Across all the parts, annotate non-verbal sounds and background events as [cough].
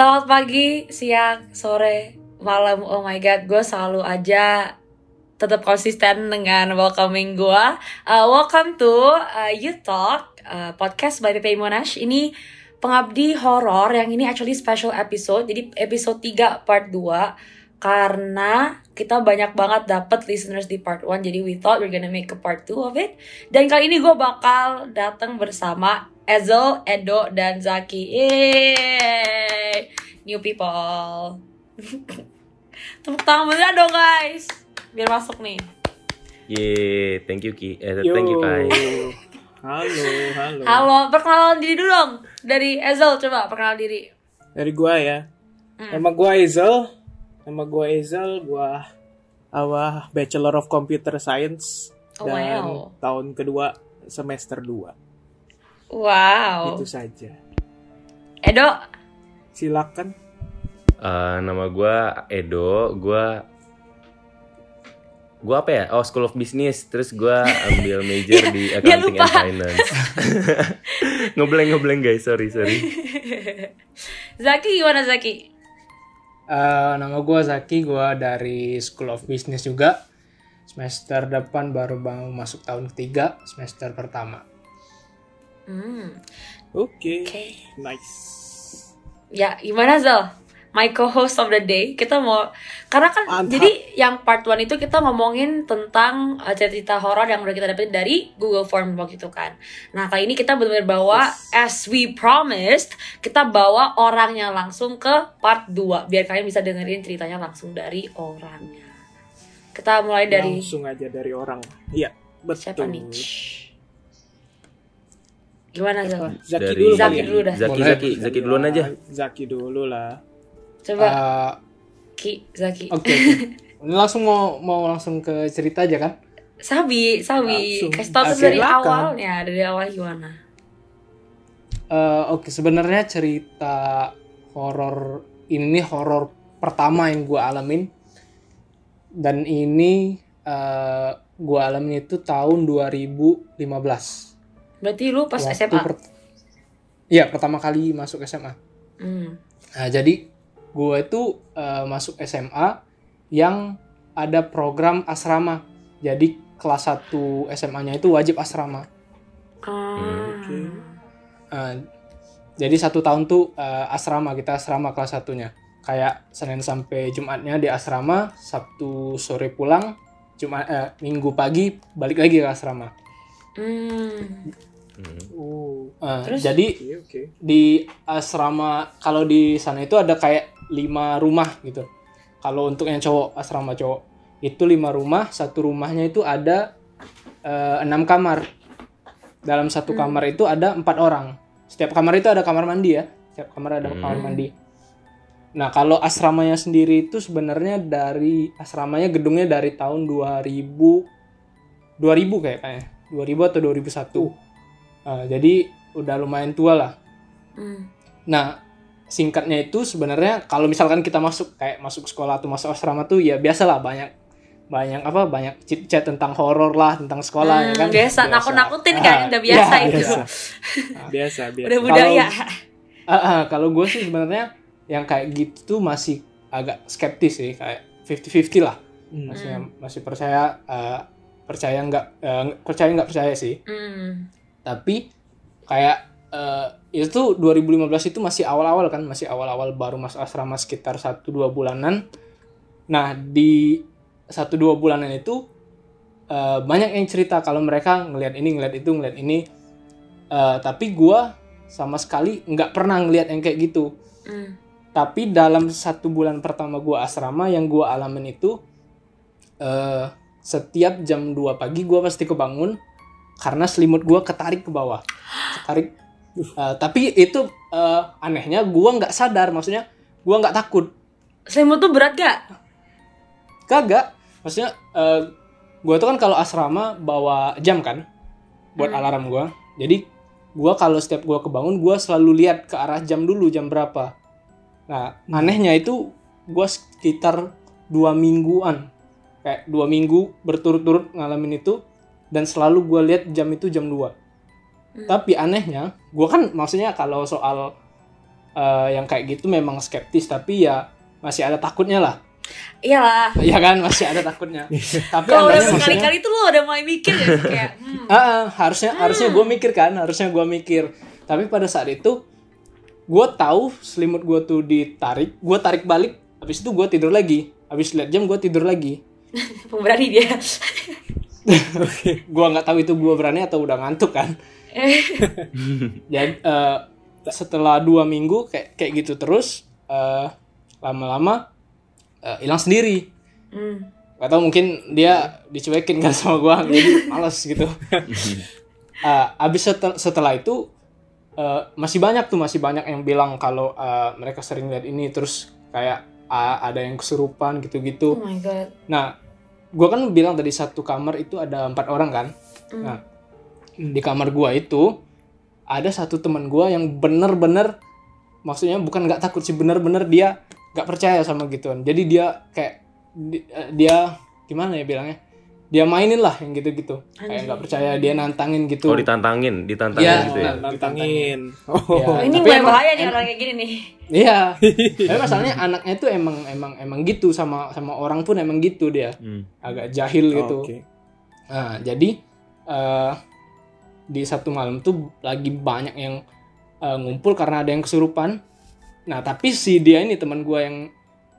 Selamat pagi, siang, sore, malam. Oh my god, gue selalu aja tetap konsisten dengan welcoming gue. Uh, welcome to uh, You Talk uh, podcast by Pepe Monash. Ini pengabdi horor yang ini actually special episode. Jadi episode 3 part 2 karena kita banyak banget dapat listeners di part 1 jadi we thought we're gonna make a part 2 of it dan kali ini gue bakal datang bersama Ezel, Edo, dan Zaki Yeay! New people [laughs] Tepuk tangan bener dong guys Biar masuk nih Yeay, thank you Ki. Eh, Yo. thank you Kai. [laughs] Halo, halo. Halo, perkenalan diri dulu dong Dari Ezel, coba perkenalan diri Dari gua ya. Hmm. Nama gua Ezel. Nama gua Ezel, gua awah Bachelor of Computer Science Oh, dan wow. tahun kedua semester 2. Wow Itu saja. Edo, Silakan. Eh, nama gua Edo, gua gua apa ya? Oh, School of Business. Terus gua ambil [laughs] major di Accounting and Finance. [laughs] ngebleng ngebleng guys, sorry sorry. [laughs] Zaki gimana Zaki? Eh, nama gue Zaki, gue dari School of Business juga. Semester depan baru mau masuk tahun ketiga, semester pertama. Hmm, Oke. Oke. Nice. Ya, gimana Zal? My co-host of the day. Kita mau karena kan Mantap. jadi yang part 1 itu kita ngomongin tentang uh, cerita horor yang udah kita dapetin dari Google Form waktu itu kan. Nah, kali ini kita benar-benar bawa as we promised, kita bawa orangnya langsung ke part 2 biar kalian bisa dengerin ceritanya langsung dari orangnya. Kita mulai dari Langsung aja dari orang. Iya, siapa betul. nih? Gimana Zal? Zaki Dari dulu. Zaki ya. dulu dah. Zaki. Zaki Zaki duluan aja. Zaki dulu lah. Coba Eh, Ki Zaki. Oke, oke. [laughs] Ini langsung mau mau langsung ke cerita aja kan? Sabi, Sabi, kasih tau tuh Ah, dari awalnya, dari awal gimana? Eh, oke, sebenarnya cerita horor ini horor pertama yang gue alamin dan ini eh gue alamin itu tahun 2015. Berarti lu pas Waktu SMA? per- Iya, pertama kali masuk SMA. Hmm. Nah, jadi gue itu eh, masuk SMA yang ada program asrama. Jadi kelas 1 SMA-nya itu wajib asrama. Oke. Eh, jadi satu tahun tuh eh, asrama kita asrama kelas satunya. Kayak Senin sampai Jumatnya di asrama, Sabtu sore pulang, Jumat eh, Minggu pagi balik lagi ke asrama. Hmm. Hmm. Oh, Eh, Terus? jadi oke oke. di asrama kalau di sana itu ada kayak lima rumah gitu. Kalau untuk yang cowok asrama cowok itu lima rumah, satu rumahnya itu ada eh, enam kamar. Dalam satu kamar itu ada empat orang. Setiap kamar itu ada kamar mandi ya. Setiap kamar ada Hmm. kamar mandi. Nah kalau asramanya sendiri itu sebenarnya dari asramanya gedungnya dari tahun 2000 2000 kayak kayaknya 2000 atau 2001. Eh, jadi udah lumayan tua lah. Hmm. Nah, singkatnya itu sebenarnya kalau misalkan kita masuk kayak masuk sekolah atau masuk asrama tuh ya biasalah banyak banyak apa banyak chit chat tentang horor lah tentang sekolah ya Hmm, kan. biasa, nakut-nakutin kan, Ah, udah biasa ya, itu. biasa. [laughs] Biasa, biasa. Udah budaya. Ah, ah, kalau gue sih sebenarnya yang kayak gitu tuh masih agak skeptis sih kayak 50-50 lah. Hmm. Masih masih percaya eh, percaya nggak eh, percaya nggak percaya sih. Hmm. Tapi kayak eh, itu 2015 itu masih awal-awal kan masih awal-awal baru masuk asrama sekitar 1-2 bulanan. Nah di 1-2 bulanan itu eh, banyak yang cerita kalau mereka ngelihat ini ngelihat itu ngelihat ini. Eh, tapi gua sama sekali nggak pernah ngelihat yang kayak gitu. Hmm. tapi dalam satu bulan pertama gua asrama yang gua alamin itu eh setiap jam 2 pagi gua pasti kebangun karena selimut gua ketarik ke bawah. Ketarik Eh, tapi itu eh, anehnya gua nggak sadar maksudnya gua nggak takut. Selimut tuh berat gak? kagak. Maksudnya eh, gua tuh kan kalau asrama bawa jam kan buat Hmm. alarm gua. Jadi gua kalau setiap gua kebangun gua selalu lihat ke arah jam dulu jam berapa. Nah anehnya itu gua sekitar dua mingguan. Kayak dua minggu berturut-turut ngalamin itu dan selalu gua lihat jam itu jam 2 Hmm. tapi anehnya gua kan maksudnya kalau soal eh, yang kayak gitu memang skeptis tapi ya masih ada takutnya lah. Iyalah. ya kan? Masih ada takutnya. [laughs] Tapi Kalau udah sekali-kali tuh lo udah mulai mikir ya [laughs] kayak hmm, Ah, ah, harusnya harusnya gue mikir kan? Harusnya gue mikir. Tapi pada saat itu gue tahu selimut gue tuh ditarik gue tarik balik habis itu gue tidur lagi. Habis lihat jam gue tidur lagi. [laughs] Pemberani dia. Gue nggak tahu itu gue berani atau udah ngantuk kan [laughs] jadi eh, setelah dua minggu kayak kayak gitu terus eh, lama-lama eh, hilang sendiri Hmm. Gak tau mungkin dia dicuekin kan sama gua jadi males gitu. [laughs] Eh, abis setel- setelah itu eh, masih banyak tuh masih banyak yang bilang kalau eh, mereka sering lihat ini terus kayak ah, ada yang kesurupan Oh gitu-gitu. my god. Nah, gua kan bilang tadi satu kamar itu ada empat orang kan. Hmm. Nah, di kamar gua itu ada satu teman gua yang bener-bener maksudnya bukan nggak takut sih bener-bener dia nggak percaya sama gituan. Jadi dia kayak eh, dia gimana ya bilangnya? Dia mainin lah yang gitu-gitu. Kayak nggak percaya dia nantangin gitu. Oh ditantangin, ditantangin Iya, gitu ya. nah, Nantangin. Ya, Oh, ini emang- bahaya nih orang kayak gini nih. Iya. [laughs] Tapi masalahnya anaknya itu emang emang emang gitu sama sama orang pun emang gitu dia. Hmm. Agak jahil gitu. Oke. Nah, jadi eh, di satu malam tuh lagi banyak yang eh, ngumpul karena ada yang kesurupan. Nah, tapi si dia ini teman gua yang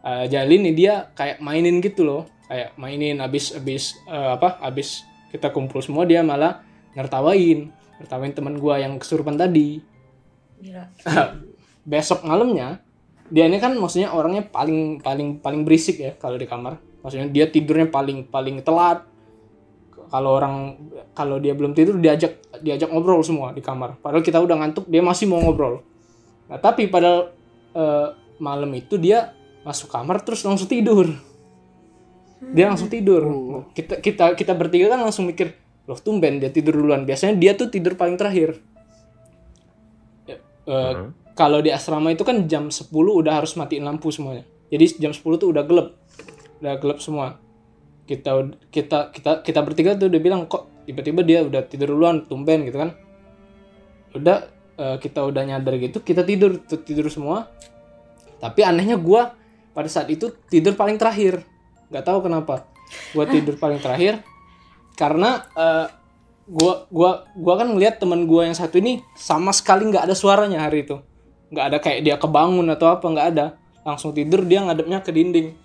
eh, jalin nih dia kayak mainin gitu loh, kayak mainin abis abis eh, apa? Abis kita kumpul semua dia malah nertawain, nertawain teman gua yang kesurupan tadi. Gila. [laughs] Besok malamnya dia ini kan maksudnya orangnya paling paling paling berisik ya kalau di kamar. Maksudnya dia tidurnya paling paling telat. Kalau orang kalau dia belum tidur diajak diajak ngobrol semua di kamar. Padahal kita udah ngantuk dia masih mau ngobrol. Nah tapi pada eh, malam itu dia masuk kamar terus langsung tidur. Dia langsung tidur. Kita kita kita bertiga kan langsung mikir loh tumben dia tidur duluan. Biasanya dia tuh tidur paling terakhir. Ya, eh, Hmm. Kalau di asrama itu kan jam 10 udah harus matiin lampu semuanya. Jadi jam 10 tuh udah gelap. Udah gelap semua. Kita kita kita kita bertiga tuh udah bilang kok tiba-tiba dia udah tidur duluan tumben gitu kan. Udah eh, kita udah nyadar gitu, kita tidur tuh tidur semua. Tapi anehnya gua pada saat itu tidur paling terakhir. Nggak tahu kenapa. Gua tidur paling terakhir karena eh, gua gua gua kan ngeliat teman gua yang satu ini sama sekali nggak ada suaranya hari itu. Nggak ada kayak dia kebangun atau apa nggak ada. Langsung tidur dia ngadepnya ke dinding.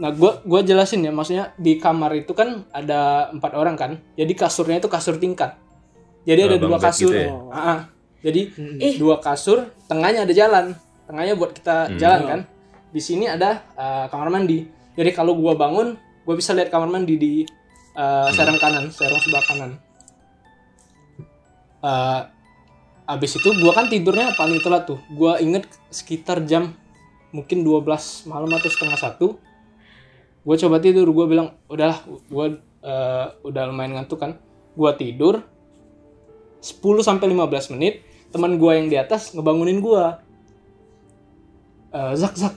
Nah gua gua jelasin ya maksudnya di kamar itu kan ada empat orang kan. Jadi kasurnya itu kasur tingkat. Jadi Oh, ada dua kasur. gitu ya? Ah, ah. jadi Ih. dua kasur tengahnya ada jalan. Tengahnya buat kita Hmm. jalan kan. Di sini ada eh, kamar mandi jadi kalau gua bangun gua bisa lihat kamar mandi di eh, serang kanan serang sebelah kanan. Eh, abis itu gua kan tidurnya paling telat tuh. Gua inget sekitar jam mungkin 12 malam atau setengah satu gue coba tidur. Gue bilang udahlah gue udah lumayan ngantuk kan. Gue tidur 10 sampai 15 menit teman gue yang di atas ngebangunin gue Eh, Zak Zak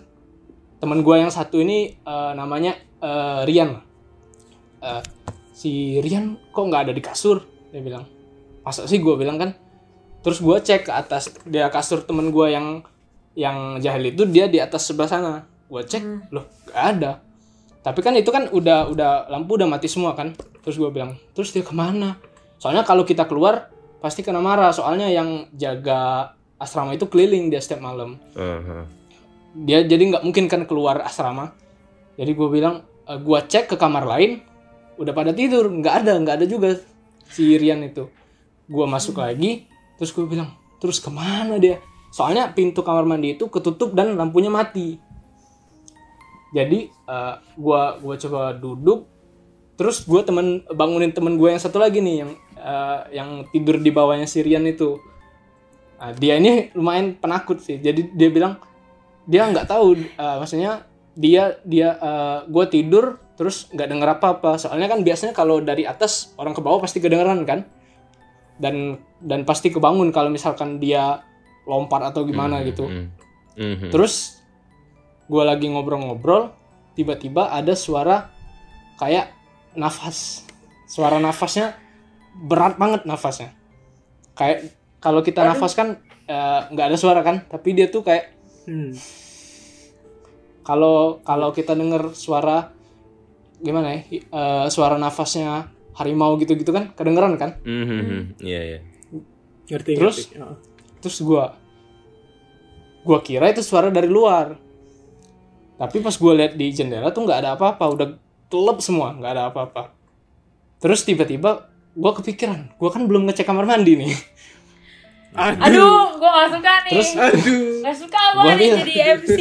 teman gue yang satu ini eh, namanya eh, Rian. Eh, si Rian kok nggak ada di kasur? Dia bilang. Masa sih gue bilang kan? Terus gue cek ke atas dia kasur temen gue yang yang jahil itu dia di atas sebelah sana. Gue cek loh gak ada. Tapi kan itu kan udah udah lampu udah mati semua kan? Terus gue bilang terus dia ke mana? Soalnya kalau kita keluar pasti kena marah. Soalnya yang jaga asrama itu keliling dia setiap malam. Aha. Dia jadi nggak mungkin kan keluar asrama. Jadi gue bilang e, gue cek ke kamar lain udah pada tidur nggak ada nggak ada juga si Rian itu. Gue masuk lagi terus gue bilang terus ke mana dia? Soalnya pintu kamar mandi itu ketutup dan lampunya mati. Jadi eh, gua gua coba duduk terus gue temen bangunin temen gue yang satu lagi nih yang eh, yang tidur di bawahnya si Rian itu. Nah, dia ini lumayan penakut sih. Jadi dia bilang dia nggak tahu eh, maksudnya dia dia gue tidur terus nggak denger apa apa soalnya kan biasanya kalau dari atas orang ke bawah pasti kedengeran kan? Dan dan pasti kebangun kalau misalkan dia lompat atau gimana gitu. Hmm. Mhm. terus gue lagi ngobrol-ngobrol tiba-tiba ada suara kayak nafas. Suara nafasnya berat banget nafasnya. Kayak kalau kita nafas kan eh, nggak ada suara kan? Tapi dia tuh kayak Hmm. kalau kalau kita denger suara gimana ya eh, suara nafasnya harimau gitu-gitu kan kedengeran kan Mhm, Iya iya. Ngerti Terus? ngerti. Heeh. terus gua gua kira itu suara dari luar tapi pas gua lihat di jendela tuh nggak ada apa-apa udah gelap semua nggak ada apa-apa terus tiba-tiba gua kepikiran gua kan belum ngecek kamar mandi nih [laughs] Aduh, gue gak suka nih. Terus, Aduh. Gak suka gue nih bilang. jadi MC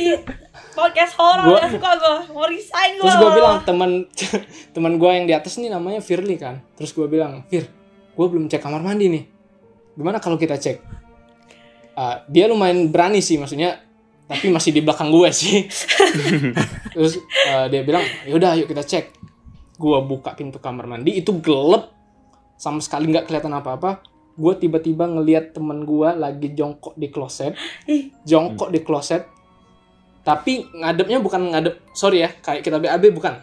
podcast horor. Gua- Gak suka gue. Mau resign gue. terus gua bilang teman [laughs] teman gua yang di atas nih namanya Firly kan terus gua bilang Fir gua belum cek kamar mandi nih gimana kalau kita cek Ah, dia lumayan berani sih maksudnya tapi masih di belakang gue sih [laughs] terus eh, dia bilang yaudah yuk kita cek gua buka pintu kamar mandi itu gelap sama sekali nggak kelihatan apa-apa gue tiba-tiba ngelihat temen gua lagi jongkok di kloset Ih. jongkok di kloset tapi ngadepnya bukan ngadep sorry ya kayak kita BAB bukan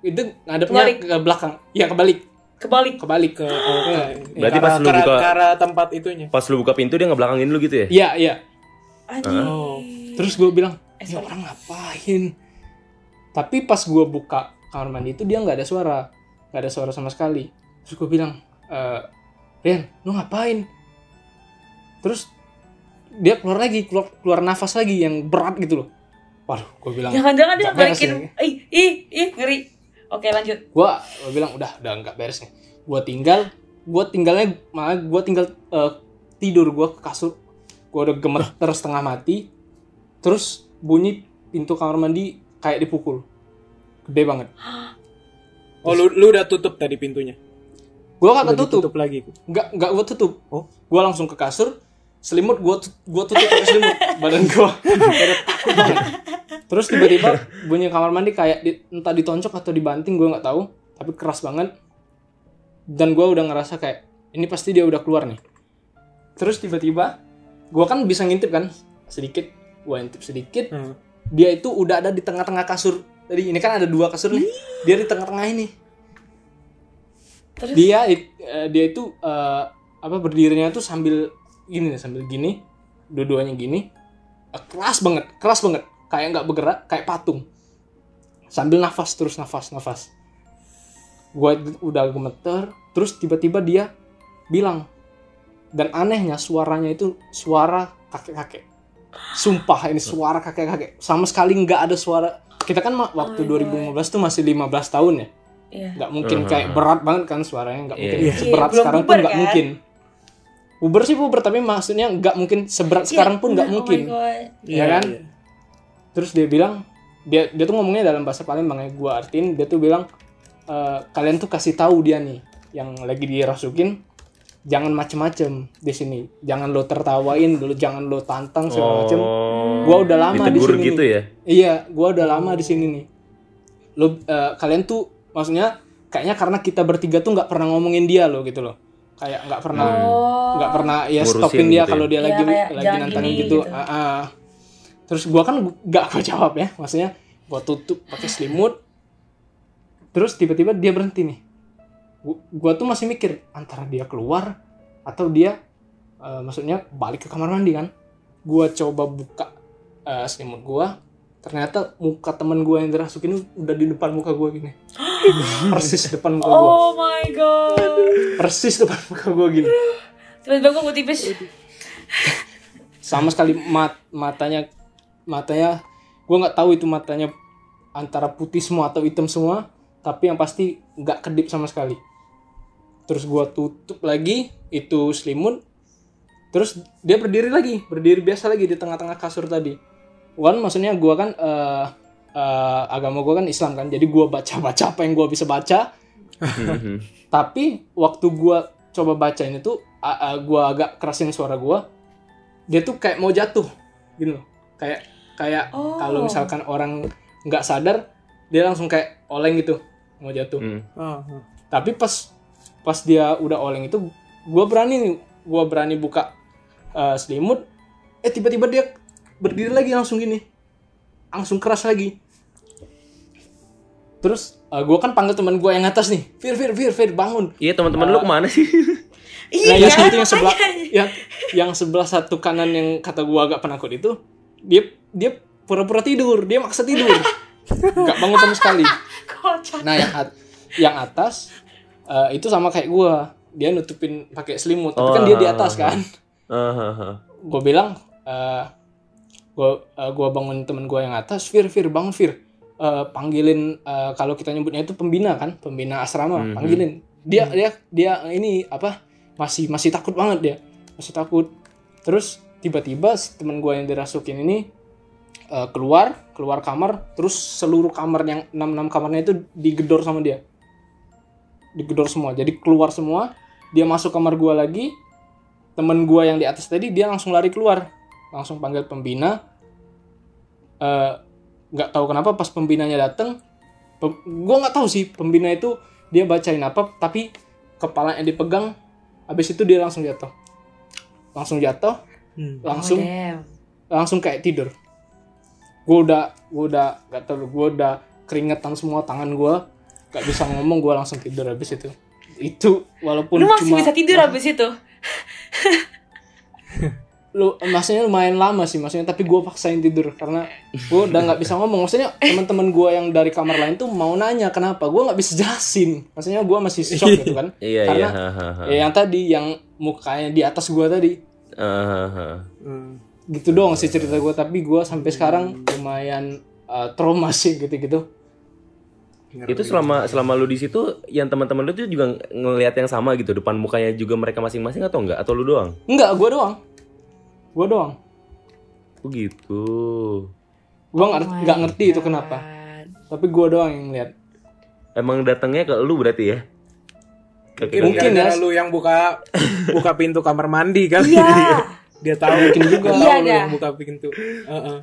itu ngadepnya Kebalik. ke belakang ya kebalik Kebalik. kebalik Ke ke Berarti pas lu ke arah- buka- ke arah tempat itunya. Pas lu buka pintu dia ngebelakangin lu gitu ya? iya iya Anjing. Oh. terus gue bilang Eh, ini sorry. orang ngapain tapi pas gue buka kamar mandi itu dia nggak ada suara nggak ada suara sama sekali terus gue bilang eh Rian lu ngapain terus dia keluar lagi keluar keluar nafas lagi yang berat gitu loh waduh gue bilang Jangan-jangan dia balikin. Ih, ih, ih, ngeri. Oke lanjut. gua gua bilang udah udah nggak beres nih gua tinggal gua tinggalnya malah gua tinggal eh, tidur gua ke kasur gua udah gemeter setengah mati terus bunyi pintu kamar mandi kayak dipukul gede banget [gasps] Oh, lu, lu udah tutup tadi pintunya. Gua kagak Udah tutup ditutup lagi. nggak nggak gua tutup. Oh. gua langsung ke kasur selimut gua gua tutup pakai selimut. [laughs] Badan gua. Terus tiba-tiba bunyi kamar mandi kayak di- entah ditoncok atau dibanting gua nggak tahu. Tapi keras banget. Dan gua udah ngerasa kayak ini pasti dia udah keluar nih. Terus tiba-tiba gua kan bisa ngintip kan sedikit. Gua intip sedikit. Hmm. dia itu udah ada di tengah-tengah kasur. Tadi ini kan ada dua kasur nih. Dia di tengah-tengah ini Terus? Dia eh, dia itu eh, apa berdirinya tuh sambil gini nih, sambil gini dua-duanya gini. Eh, keras banget keras banget. Kayak nggak bergerak kayak patung. Sambil nafas terus nafas nafas. Gua d- udah gemeter terus tiba-tiba dia bilang dan anehnya suaranya itu suara kakek-kakek. Sumpah ini suara kakek-kakek. Sama sekali nggak ada suara. Kita kan waktu Oh my 2015 tuh masih 15 tahun ya Iya. nggak mungkin Uh-huh. kayak berat banget kan suaranya nggak Iya. mungkin Iya. seberat Iya, belum sekarang pun nggak kan? mungkin puber sih puber tapi maksudnya nggak mungkin seberat sekarang pun nggak Iya, mungkin Oh God. Iya kan? terus dia bilang dia dia tuh ngomongnya dalam bahasa Palembang ya gua artiin dia tuh bilang "Eh, kalian tuh kasih tahu dia nih yang lagi dirasukin jangan macem-macem di sini jangan lo tertawain dulu jangan lo tantang segala macem Oh. gua udah lama di sini gitu nih. ya? Iya, gua udah lama di sini nih. Lo eh, kalian tuh maksudnya kayaknya karena kita bertiga tuh nggak pernah ngomongin dia loh gitu loh. Kayak nggak pernah Oh. nggak pernah ya Ngurusin stopin dia gitu ya? kalau dia Iya, lagi lagi nantangin gitu. gitu. Ah, ah. Terus gua kan nggak gua jawab ya, maksudnya gua tutup pakai selimut. Terus tiba-tiba dia berhenti nih. Gua, gua tuh masih mikir antara dia keluar atau dia eh, maksudnya balik ke kamar mandi kan. Gua coba buka eh, selimut gua, ternyata muka temen gua yang dirasukin udah di depan muka gua gini. Persis depan muka gua. Oh my god. Persis depan muka gua gini. Tiba-tiba gue mau tipis. sama sekali mat matanya matanya gue nggak tahu itu matanya antara putih semua atau hitam semua tapi yang pasti nggak kedip sama sekali terus gue tutup lagi itu selimut terus dia berdiri lagi berdiri biasa lagi di tengah-tengah kasur tadi kan maksudnya gue kan eh, eh, agama gue kan Islam kan jadi gue baca-baca apa yang gue bisa baca Mhm. tapi waktu gua coba baca ini tuh a- a- gua agak kerasin suara gua dia tuh kayak mau jatuh gitu loh kayak kayak Oh. kalau misalkan orang nggak sadar dia langsung kayak oleng gitu mau jatuh Hmm. Ah. tapi pas pas dia udah oleng itu gua berani nih gua berani buka eh, selimut eh tiba-tiba dia berdiri lagi langsung gini. Langsung keras lagi. Terus gue kan panggil teman gue yang atas nih. Fir Fir Fir Fir bangun. Iya teman-teman lu ke mana sih? nah [laughs] Iya, yang satu yang sebelah yang yang sebelah satu kanan yang kata gue agak penakut itu dia dia pura-pura tidur. Dia maksa tidur. Nggak bangun sama sekali. [laughs] Kocak. nah yang at- yang atas eh, itu sama kayak gue dia nutupin pakai selimut tapi kan Oh, dia di atas kan. Ah, ah, ah. gue bilang eh gue gua bangun temen gue yang atas Fir Fir bangun Fir. Eh, panggilin eh, kalau kita nyebutnya itu pembina kan pembina asrama Mhm. panggilin. Dia dia dia ini apa masih masih takut banget dia masih takut. Terus tiba-tiba si temen gue yang dirasukin ini eh, keluar keluar kamar terus seluruh kamar yang enam enam kamarnya itu digedor sama dia. Digedor semua jadi keluar semua. Dia masuk kamar gue lagi temen gue yang di atas tadi dia langsung lari keluar langsung panggil pembina Eh, nggak tahu kenapa pas pembinanya dateng pem- gue nggak tahu sih pembina itu dia bacain apa tapi kepalanya dipegang habis itu dia langsung jatuh langsung jatuh Hmm. langsung Oh, damn. langsung kayak tidur gue udah gue udah gak tau gue udah keringetan semua tangan gue gak bisa ngomong gue langsung tidur habis itu itu walaupun Lu masih cuma bisa tidur abis itu? [laughs] lu maksudnya lumayan lama sih maksudnya tapi gue paksain tidur karena gue udah nggak bisa ngomong maksudnya teman-teman gue yang dari kamar lain tuh mau nanya kenapa gue nggak bisa jelasin maksudnya gue masih shock gitu kan Iya karena iya. ha, ha, ha. ya yang tadi yang mukanya di atas gue tadi ah. Hmm. gitu doang sih cerita gue tapi gue sampai sekarang lumayan uh, trauma sih gitu-gitu Itu selama selama lu di situ yang teman-teman lu tuh juga ngelihat yang sama gitu depan mukanya juga mereka masing-masing atau enggak atau lu doang? enggak gue doang gue doang Oh gitu. gue nggak Oh nggak ngerti itu kenapa tapi gue doang yang lihat Emang datangnya ke lu berarti ya? Ke- ke- Mungkin ya. lu yang buka buka pintu kamar mandi kan. Iya. [laughs] Dia tahu mungkin juga Iya, tahu lu yang buka pintu. Heeh.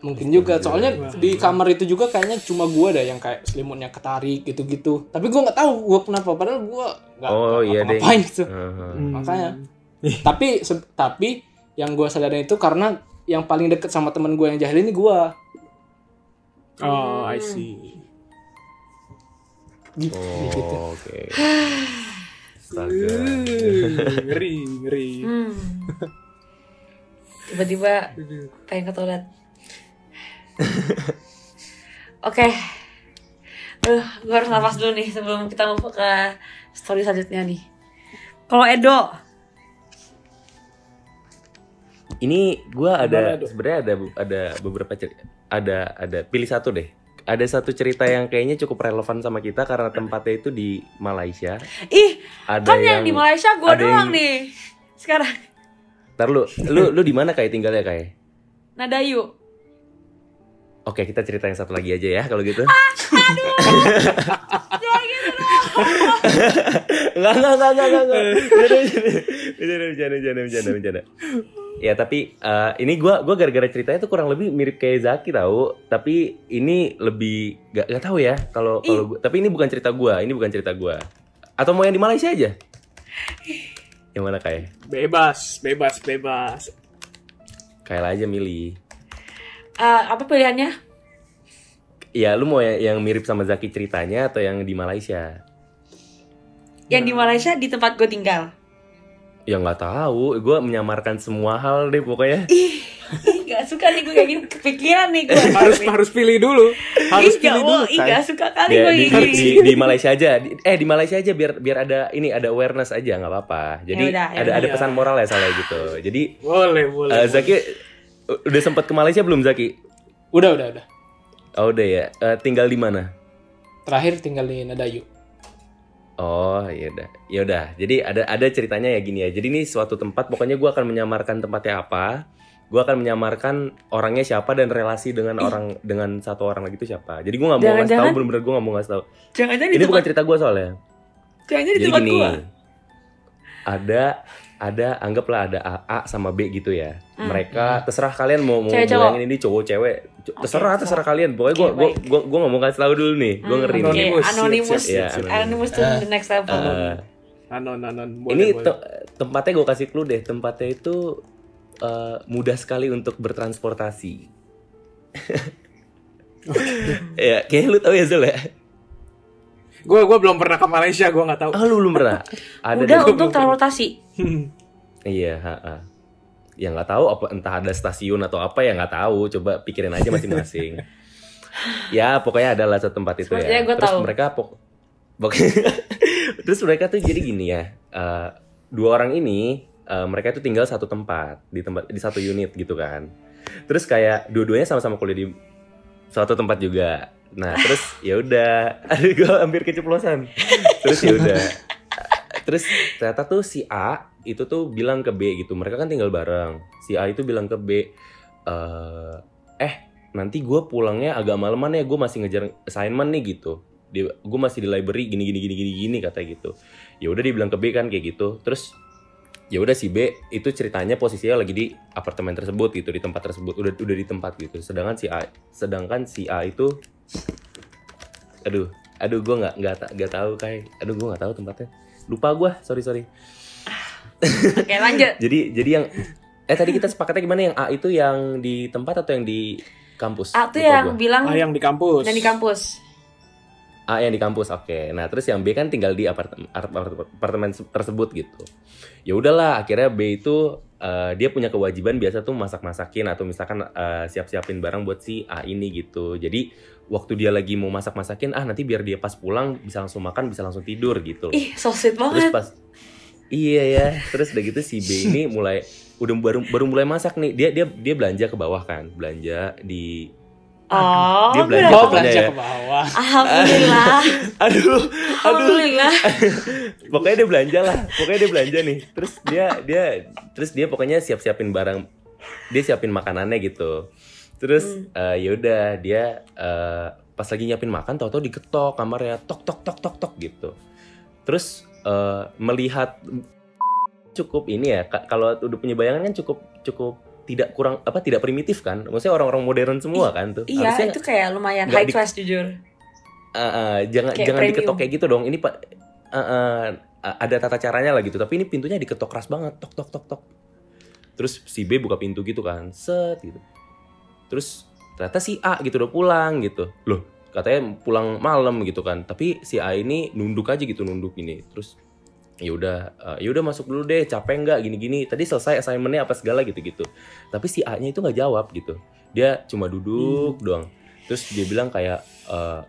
mungkin juga soalnya di kamar itu juga kayaknya cuma gue dah yang kayak selimutnya ketarik gitu-gitu tapi gue nggak tahu gue kenapa padahal gue nggak Oh, iya deh. ngapain gitu ah. Hmm. makanya tapi se- tapi yang gue sadarin itu karena yang paling deket sama temen gue yang jahil ini gue Oh, I see. gitu, gitu. Oh, oke. Astaga. Uh, ngeri, ngeri. Hmm. Tiba-tiba pengen ke toilet. Oke. Aduh, gue harus nafas dulu nih sebelum kita mau ke story selanjutnya nih. Kalau Edo, Ini gua ada sebenarnya ada ada beberapa cerita ada ada pilih satu deh. Ada satu cerita yang kayaknya cukup relevan sama kita karena tempatnya itu di Malaysia. ih Ada kan yang, di Malaysia gue ada doang yang- nih. Sekarang Ntar lu, lu, lu di mana kayak tinggalnya kayak? Nadayu. Oke, kita cerita yang satu lagi aja ya kalau gitu. Enggak, [laughs] enggak, enggak, enggak, enggak, enggak. Bercanda, bercanda, bercanda, bercanda, bercanda. Ya tapi eh, ini gua gua gara-gara ceritanya tuh kurang lebih mirip kayak Zaki tahu, tapi ini lebih gak, gak tahu ya kalau kalau tapi ini bukan cerita gua, ini bukan cerita gua. Atau mau yang di Malaysia aja? [laughs] Yang mana kayak? Bebas, bebas, bebas. Kayak aja milih. Eh, apa pilihannya? Ya lu mau yang, yang mirip sama Zaki ceritanya atau yang di Malaysia? Yang di Malaysia di tempat gue tinggal. Ya nggak tahu, gue menyamarkan semua hal deh pokoknya. Ih, ih gak suka nih gue kayak gini kepikiran nih gue. [laughs] Harus harus pilih dulu. Harus ih, gak pilih mau, dulu. ih Tay. gak suka kali Ya, gue di, di, gini. di, di Malaysia aja, Di- eh di Malaysia aja biar biar ada ini ada awareness aja nggak apa-apa. Jadi Yaudah, ada ada yaudah. pesan moral ya soalnya gitu. Jadi Boleh, boleh. eh, Zaki u- udah sempat ke Malaysia belum Zaki? udah udah udah Oh udah ya. Eh, tinggal di mana? terakhir tinggal di Nadayu Oh ya udah, ya udah. Jadi ada ada ceritanya ya gini ya. Jadi ini suatu tempat, pokoknya gue akan menyamarkan tempatnya apa. Gue akan menyamarkan orangnya siapa dan relasi dengan orang dengan satu orang lagi itu siapa. Jadi gue nggak mau ngasih tahu, bener-bener gue nggak mau ngasih tahu. Di Ini bukan tempat, cerita gue soalnya. di Jadi tempat gini, ada ada anggaplah ada A, A sama B gitu ya. Hmm. Mereka terserah kalian mau mau bilangin ini cowok cewek. C- Oke, terserah terserah kalian. Pokoknya gue gue gue gue nggak mau kasih tahu dulu nih. Gue Hmm, ngeri nih. Anonymous, Anonymous, siap. anonymous to the next level. Eh, Anon, anon. Boleh, ini boleh. te- tempatnya gue kasih clue deh. Tempatnya itu eh, mudah sekali untuk bertransportasi. [laughs] ya kayaknya lu tahu ya Zul ya Gue gue belum pernah ke Malaysia, gue nggak tahu. ah lu belum pernah [laughs] ada Udah deh. untuk transportasi. iya ha, ha. Ya nggak tahu apa entah ada stasiun atau apa ya nggak tahu. Coba pikirin aja masing-masing. [laughs] Ya pokoknya adalah satu tempat itu Sepertinya ya. gua terus tahu. mereka pok [laughs] terus mereka tuh jadi gini ya eh, dua orang ini eh, mereka itu tinggal satu tempat di tempat di satu unit gitu kan. Terus kayak dua-duanya sama-sama kuliah di suatu tempat juga. Nah terus [laughs] ya udah. Aduh gue hampir keceplosan. Terus ya udah. Terus ternyata tuh si A itu tuh bilang ke B gitu. Mereka kan tinggal bareng. Si A itu bilang ke B eh eh nanti gue pulangnya agak malaman ya. Gue masih ngejar assignment nih gitu. Gue masih di library gini gini gini gini gini kata gitu. Ya udah dia bilang ke B kan kayak gitu. Terus ya udah si B itu ceritanya posisinya lagi di apartemen tersebut gitu di tempat tersebut. Udah udah di tempat gitu. Sedangkan si A sedangkan si A itu aduh aduh gue nggak nggak nggak tahu kayak aduh gue nggak tahu tempatnya. Lupa gue sorry sorry Oke, lanjut. [laughs] jadi jadi yang eh tadi kita sepakatnya gimana yang A itu yang di tempat atau yang di kampus A tuh Lupa yang gua. bilang Ah, yang di kampus. dan di kampus. A yang di kampus oke nah terus yang B kan tinggal di apartemen apartemen tersebut gitu ya udahlah akhirnya B itu eh, dia punya kewajiban biasa tuh masak masakin atau misalkan eh, siap siapin barang buat si A ini gitu jadi waktu dia lagi mau masak masakin ah nanti biar dia pas pulang bisa langsung makan bisa langsung tidur gitu. Ih, so sweet terus banget. pas iya ya terus udah gitu si B ini mulai udah baru baru mulai masak nih dia dia dia belanja ke bawah kan belanja di Oh, dia belanja Oh, pokoknya belanja ya. ke bawah. Alhamdulillah. [laughs] aduh aduh Alhamdulillah. [laughs] pokoknya dia belanja lah pokoknya dia belanja nih terus dia dia terus dia pokoknya siap siapin barang dia siapin makanannya gitu terus eh, ya udah dia eh, pas lagi nyiapin makan tau-tau diketok kamarnya tok tok tok tok tok gitu terus eh, melihat cukup ini ya ka- kalau udah punya bayangan kan cukup cukup tidak kurang apa tidak primitif kan maksudnya orang-orang modern semua kan tuh Iya, Harusnya itu kayak lumayan high di- class jujur. Uh, uh, jangan Kayak jangan premium. diketok kayak gitu dong. Ini pak uh, uh, ada tata caranya lah gitu. Tapi ini pintunya diketok keras banget, tok tok tok tok. Terus si B buka pintu gitu kan, set gitu. Terus ternyata si A gitu udah pulang gitu. Loh, katanya pulang malam gitu kan. Tapi si A ini nunduk aja gitu nunduk ini. Terus ya udah uh, ya udah masuk dulu deh capek nggak? Gini-gini. Tadi selesai assignmentnya apa segala gitu-gitu. Tapi si A-nya itu nggak jawab gitu. Dia cuma duduk doang. Terus dia bilang kayak eh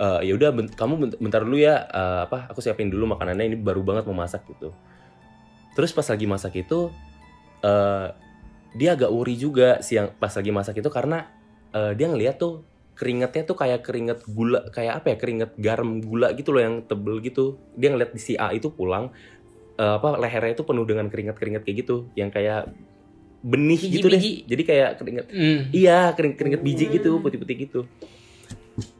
eh, ya udah ben- kamu bent- bentar dulu ya eh, apa aku siapin dulu makanannya ini baru banget mau masak gitu. Terus pas lagi masak itu eh dia agak worry juga siang pas lagi masak itu karena eh, dia ngeliat tuh keringetnya tuh kayak keringet gula kayak apa ya keringet garam gula gitu loh yang tebel gitu dia ngeliat di si A itu pulang eh, apa lehernya itu penuh dengan keringet-keringet kayak gitu yang kayak benih gitu deh Biji-biji. jadi kayak keringet Hmm. Iya, kering keringet biji gitu, putih-putih gitu.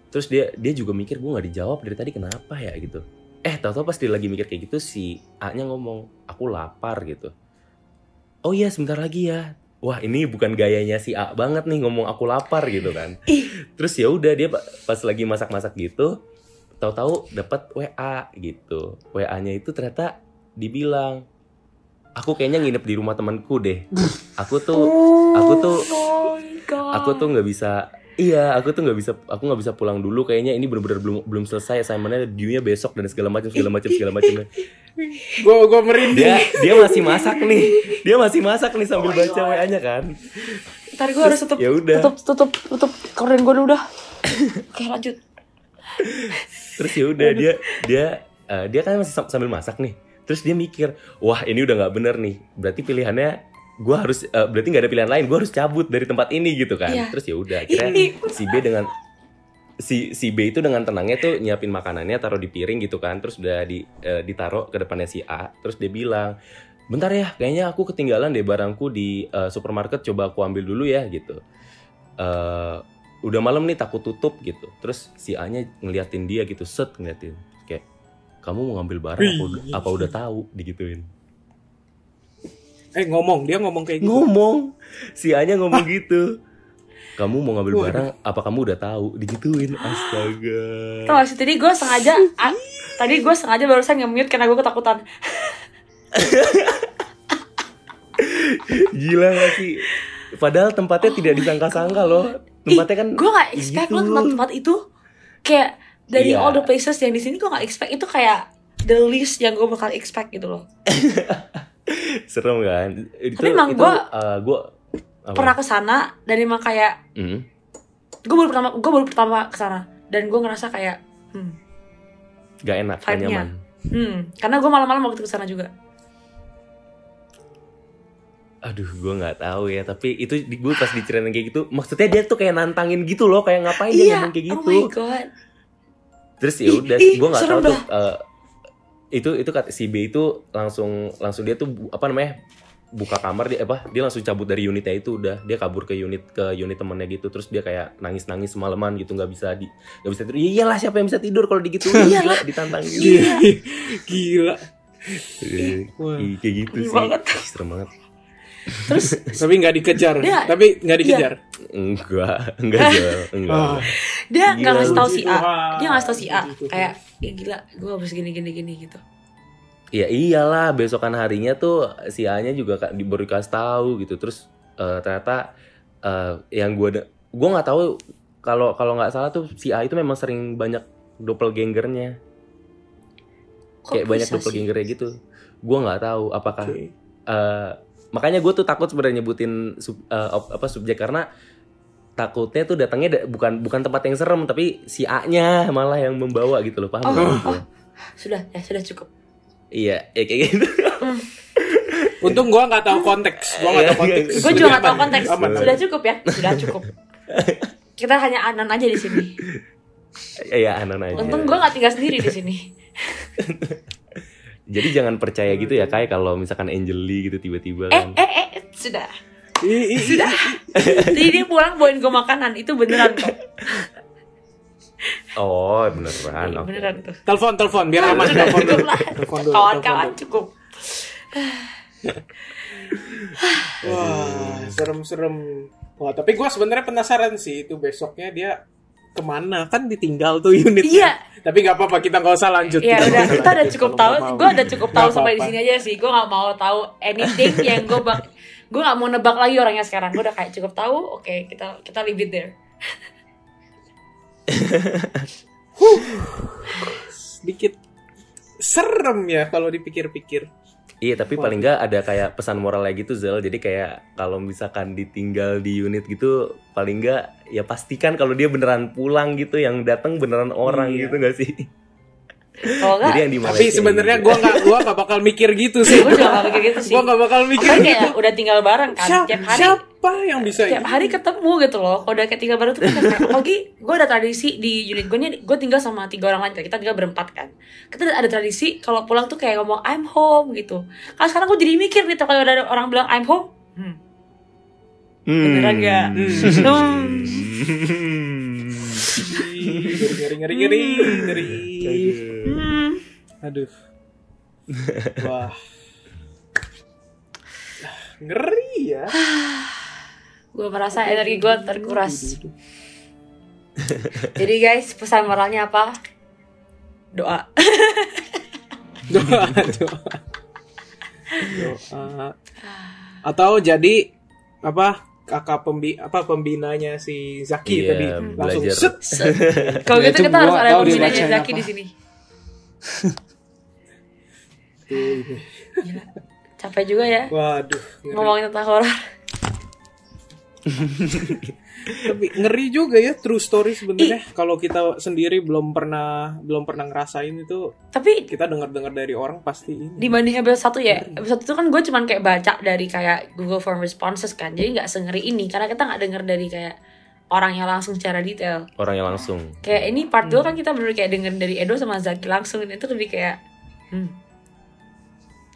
Terus dia dia juga mikir gue nggak dijawab dari tadi kenapa ya gitu. Eh, tahu-tahu pas dia lagi mikir kayak gitu si A-nya ngomong, "Aku lapar" gitu. Oh iya, sebentar lagi ya. Wah, ini bukan gayanya si A banget nih ngomong aku lapar gitu kan. Terus ya udah dia pa- pas lagi masak-masak gitu, tahu-tahu dapat WA gitu. WA-nya itu ternyata dibilang aku kayaknya nginep di rumah temanku deh. Aku tuh aku tuh Oh my God. aku tuh nggak bisa iya aku tuh nggak bisa aku nggak bisa pulang dulu kayaknya ini benar-benar belum belum selesai assignmentnya due-nya besok dan segala macam segala macam segala macam [laughs] Gue gue merinding. dia dia masih masak nih dia masih masak nih sambil baca wa nya kan Ntar gue harus tutup, ya udah. tutup, tutup, tutup korden gue dulu dah. Oke lanjut. terus ya udah dia dia eh, dia kan masih sam- sambil masak nih terus dia mikir wah ini udah nggak bener nih berarti pilihannya gue harus eh, berarti nggak ada pilihan lain gue harus cabut dari tempat ini gitu kan Iya. terus ya udah akhirnya Ini- si B dengan si si B itu dengan tenangnya tuh nyiapin makanannya taruh di piring gitu kan. Terus udah di eh, ditaruh ke depannya si A. Terus dia bilang bentar ya kayaknya aku ketinggalan deh barangku di eh, supermarket. Coba aku ambil dulu ya gitu. Eh, udah malam nih takut tutup gitu. Terus si A nya ngeliatin dia gitu set ngeliatin. Kayak kamu mau ngambil barang apa, udah- apa udah tahu? Digituin. Eh ngomong. Dia ngomong kayak gitu. ngomong. Si A nya ngomong gitu kamu mau ngambil Waduh. barang apa kamu udah tahu digituin astaga Tau gak sih, tadi gue sengaja, ah, tadi gue sengaja barusan nge-mute karena gue ketakutan. Gila gak sih? Padahal tempatnya tidak disangka-sangka loh. tempatnya kan gue gak expect gitu. lo tempat-tempat itu kayak dari Iya. all the places yang di sini gue gak expect itu kayak the least yang gue bakal expect gitu loh [laughs] serem kan itu Tapi emang gua- eh, gua apa? pernah ke sana dan emang kayak Hmm. gue baru pertama gue baru pertama ke sana dan gue ngerasa kayak hmm, gak enak gak nyaman. Hmm karena gue malam-malam waktu ke sana juga. Aduh gue nggak tahu ya tapi itu di gue pas diceritain kayak gitu maksudnya dia tuh kayak nantangin gitu loh kayak ngapain dia iya ngomong kayak oh gitu my god. Terus ya udah gue nggak tahu tuh eh, itu itu kata si B itu langsung langsung dia tuh apa namanya buka kamar dia apa dia langsung cabut dari unitnya itu udah dia kabur ke unit ke unit temennya gitu terus dia kayak nangis nangis semalaman gitu nggak bisa di nggak bisa tidur "Ya iyalah siapa yang bisa tidur kalau digituin Iyalah. gila ditantang gitu [laughs] Gila. Gila. Eh, Wah. ih, kayak gitu Ih, sih banget. Serem banget terus [laughs] Tapi nggak dikejar. Dia- Tapi nggak dikejar. enggak enggak Jal. enggak Ah. dia nggak Gila, ngasih tahu si A dia ngasih tahu si A kayak ya gila gue harus gini gini gini gitu Ya iyalah besokan harinya tuh si A-nya juga ka- di- baru dikasih tahu gitu. Terus eh, ternyata eh, yang gue gue nggak tahu kalau kalau nggak salah tuh si A itu memang sering banyak doppelgangernya Kok kayak banyak bisa sih? doppelgangernya gitu. Gue nggak tahu apakah Oke. eh, makanya gue tuh takut sebenarnya nyebutin sub- op- apa subjek. Karena takutnya tuh datangnya da- bukan bukan tempat yang serem tapi si A-nya malah yang membawa gitu loh. Paham Oh, oh, [laughs] sudah ya sudah cukup iya ya kayak gitu. [laughs] Untung gua nggak tahu konteks. Gua nggak tahu konteks. gue juga nggak tahu konteks. Aman. sudah cukup ya? Sudah cukup. [laughs] Kita hanya anan aja di sini. Ya anan aja. Untung gue nggak tinggal sendiri di sini. [laughs] Jadi jangan percaya gitu ya kayak kalau misalkan Angel Lee gitu tiba-tiba eh kan. eh eh sudah. Ih, ih, ih. jadi dia pulang bawain gue makanan. Itu beneran kok Oh beneran. Iya, oke. beneran tuh Telepon, telepon biar aman. Telepon dulu. lah Telepon dulu. kawan-kawan telepon cukup. Wah, serem-serem. Wah, tapi gua sebenarnya penasaran sih itu besoknya dia ke mana kan ditinggal tuh unitnya. Iya. Tapi nggak apa-apa kita nggak usah lanjut. Ya nggak udah, kita udah lanjut cukup tahu. Gue udah cukup tahu sampai di sini aja sih. Gue nggak mau tahu anything yang gue bak. Gue nggak mau nebak lagi orangnya sekarang. Gue udah kayak cukup tahu. Oke, kita kita leave it there. [laughs] Sedikit serem ya kalau dipikir-pikir. Iya tapi paling nggak ada kayak pesan moralnya gitu Zel. Jadi kayak kalau misalkan ditinggal di unit gitu paling nggak ya pastikan kalau dia beneran pulang gitu yang datang beneran orang Iya. gitu gak sih? Kalau Jadi yang di Tapi sebenarnya gitu. gua nggak gua nggak bakal mikir gitu [laughs] sih. gue juga gak mikir gitu sih. Gua nggak bakal mikir Makanya gitu. kayak udah tinggal bareng kan. Siapa, Tiap hari. siapa yang bisa Tiap hari ketemu gitu loh. Kalau udah kayak tinggal bareng tuh kan apalagi gue ada tradisi di unit gue nih. Gue tinggal sama tiga orang lain. Kita tinggal berempat kan. Kita ada tradisi kalau pulang tuh kayak ngomong I'm home gitu. Kalau sekarang gue jadi mikir nih kalau ada orang bilang I'm home. Hmm. Hmm. Beneran nggak? Hmm. Ngeri ngeri ngeri ngeri. Hmm. Aduh. Wah. Ngeri ya. Gue merasa energi gue terkuras. Jadi guys, pesan moralnya apa? Doa. [laughs] Doa, doa. Doa. Atau jadi apa kakak pembi apa pembinanya si Zaki Iya, tadi langsung belajar. set. [laughs] Kalau gitu itu kita harus ada pembinanya Zaki apa. di sini. [laughs] Gila. Capek juga ya Waduh. Ngomongin tentang horor. Tapi ngeri juga ya true story sebenarnya. Kalau kita sendiri belum pernah belum pernah ngerasain itu Tapi kita dengar-dengar dari orang pasti ini. dibanding episode 1 ya, episode itu kan gue cuman kayak baca dari kayak Google Form Responses kan. Jadi nggak sengeri ini karena kita nggak denger dari kayak orangnya langsung secara detail. Orangnya langsung. Kayak ini part 2 kan kita bener kayak denger dari Edo sama Zaki langsung itu lebih kayak hmm,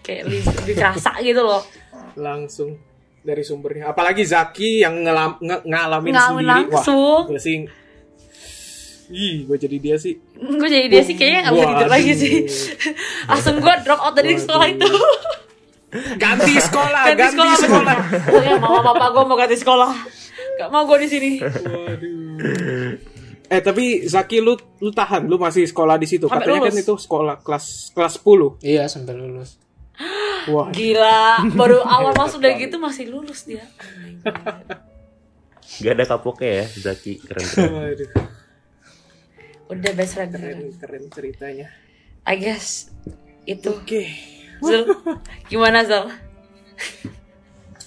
kayak lebih, lebih kerasa gitu loh. langsung dari sumbernya. Apalagi Zaki yang ngelam, nge- ngalamin Ngalamin sendiri. langsung. Wah, gue sih Ih, gue jadi dia sih. [laughs] gue jadi dia sih kayaknya nggak bisa tidur lagi Waduh. sih langsung gue drop out dari sekolah itu Ganti sekolah, ganti, ganti, sekolah, sekolah. oh ya mama papa gue mau ganti sekolah gak mau gue di sini Waduh. Eh tapi Zaki lu lu tahan, lu masih sekolah di situ. Sampai Katanya kan lulus. itu sekolah kelas kelas 10. Iya sampai lulus. Wah, gila baru [laughs] awal masuk dari gitu masih lulus dia. Gak ada kapoknya ya, Zaki keren keren. Udah best friend. keren keren ceritanya. I guess itu. Oke, Zul, gimana Zul?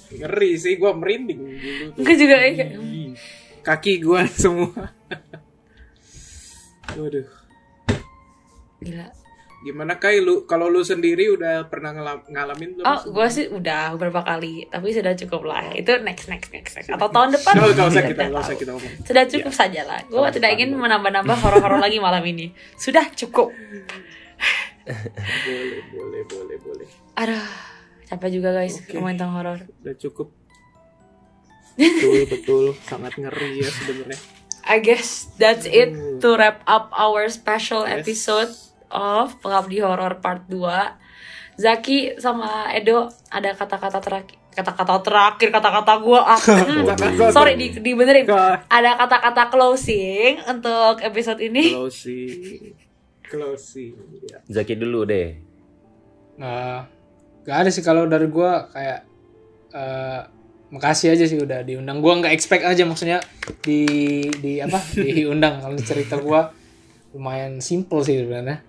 ngeri sih gue merinding dulu. Gue juga kayak Kaki gue [laughs] semua. Waduh. gila. Gimana Kai lu kalau lu sendiri udah pernah ngelam- ngalamin belum? Oh, gue sih udah beberapa kali, tapi sudah cukup lah. Itu next, next, next, next. Atau tahun depan? Nggak [laughs] nggak usah Tidak kita, nggak usah kita ngomong. Sudah cukup saja lah. Gue tidak ingin menambah-nambah horor-horor lagi malam ini. Sudah cukup. Boleh, boleh, boleh, boleh. Aduh, capek juga guys Oke. ngomongin tentang horor. Udah cukup. Betul, betul. Sangat ngeri ya sebenarnya. I guess that's it to wrap up our special Yes. episode of Pengabdi Horor Part 2. Zaki sama Edo ada kata-kata terakhir kata-kata terakhir kata-kata gua ah [laughs] [laughs] hmm, sorry di dibenerin ada kata-kata closing untuk episode ini Closing. Closing. Ya. Zaki dulu deh. Nah, gak ada sih kalau dari gua kayak eh makasih aja sih udah diundang. Gua nggak expect aja maksudnya di di apa [laughs] diundang kalau cerita gua lumayan simple sih sebenarnya.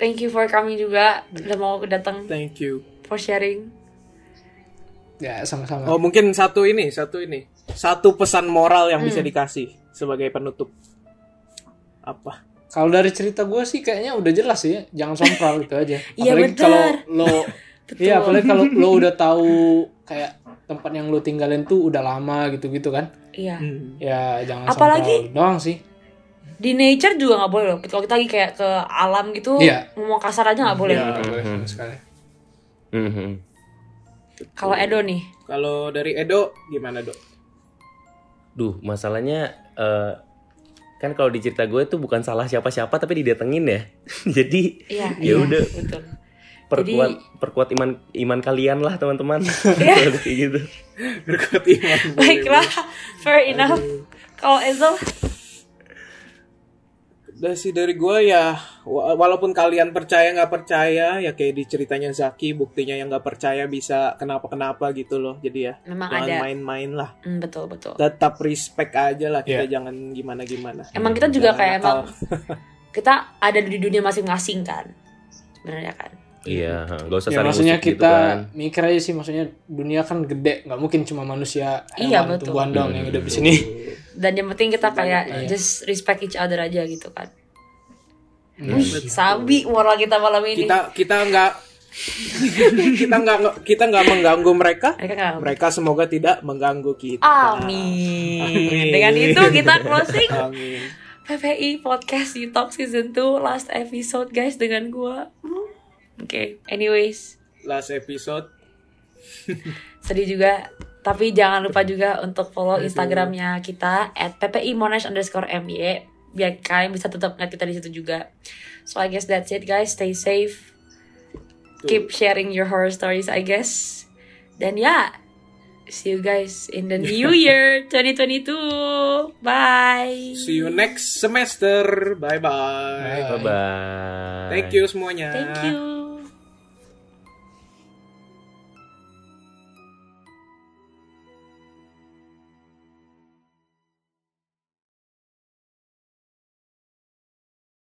Thank you for coming juga udah mau datang Thank you. for sharing Ya sama-sama. Oh mungkin satu ini, satu ini, satu pesan moral yang bisa dikasih sebagai penutup. Apa? Kalau dari cerita gua sih kayaknya udah jelas sih ya, jangan sompral itu aja. [laughs] Iya, Apalagi benar. kalau lo [laughs] Iya, apalagi kalau lo udah tahu kayak tempat yang lo tinggalin tuh udah lama gitu-gitu kan. iya Hmm. Ya jangan Apalagi- sompral doang sih. Di nature juga nggak boleh loh kalau kita lagi kayak ke alam gitu Iya. ngomong kasar aja nggak boleh Iya. Sama sekali. Mhm. kalau Edo nih Kalau dari Edo gimana dok? Duh, masalahnya eh, kan kalau di cerita gue tuh bukan salah siapa-siapa tapi didatengin ya. [laughs] Jadi iya Ya iya, udah. betul perkuat perkuat iman iman kalian lah teman-teman. [laughs] Kayak gitu. Berkat iman. [laughs] baiklah fair enough kalau Ezo Udah sih dari gue ya, wa- walaupun kalian percaya nggak percaya, ya kayak di ceritanya Zaki, buktinya yang nggak percaya bisa kenapa-kenapa gitu loh. Jadi ya, memang jangan main-main lah. Hmm, betul betul Tetap respect aja lah, kita Iya. jangan gimana-gimana. emang kita juga Jangan kayak nakal. emang [laughs] kita ada di dunia masing-masing kan sebenarnya kan Iya, ha, nggak usah Ya saling maksudnya ngusik kita gitu kan. mikir aja sih maksudnya dunia kan gede, nggak mungkin cuma manusia, Iya, hewan, betul. tumbuhan doang yang hidup di sini. dan yang penting kita kayak Iya. just respect each other aja gitu kan Hmm. Wih, sabi moral kita malam ini kita kita nggak [laughs] kita nggak kita nggak mengganggu mereka. mereka semoga tidak mengganggu kita. Amin. Amin. Dengan itu kita closing Amin. PPI Podcast You Talk Season 2 last episode guys dengan gua. Oke, anyways, Last episode. [laughs] sedih juga. Tapi jangan lupa juga untuk follow Instagramnya kita at PPI Monash underscore MY biar kalian bisa tetap ngeliat kita di situ juga. So I guess that's it guys. Stay safe. Keep sharing your horror stories I guess. Dan ya, see you guys in the new [laughs] year 2022. Bye. See you next semester. Bye bye. Bye bye. Thank you semuanya. Thank you.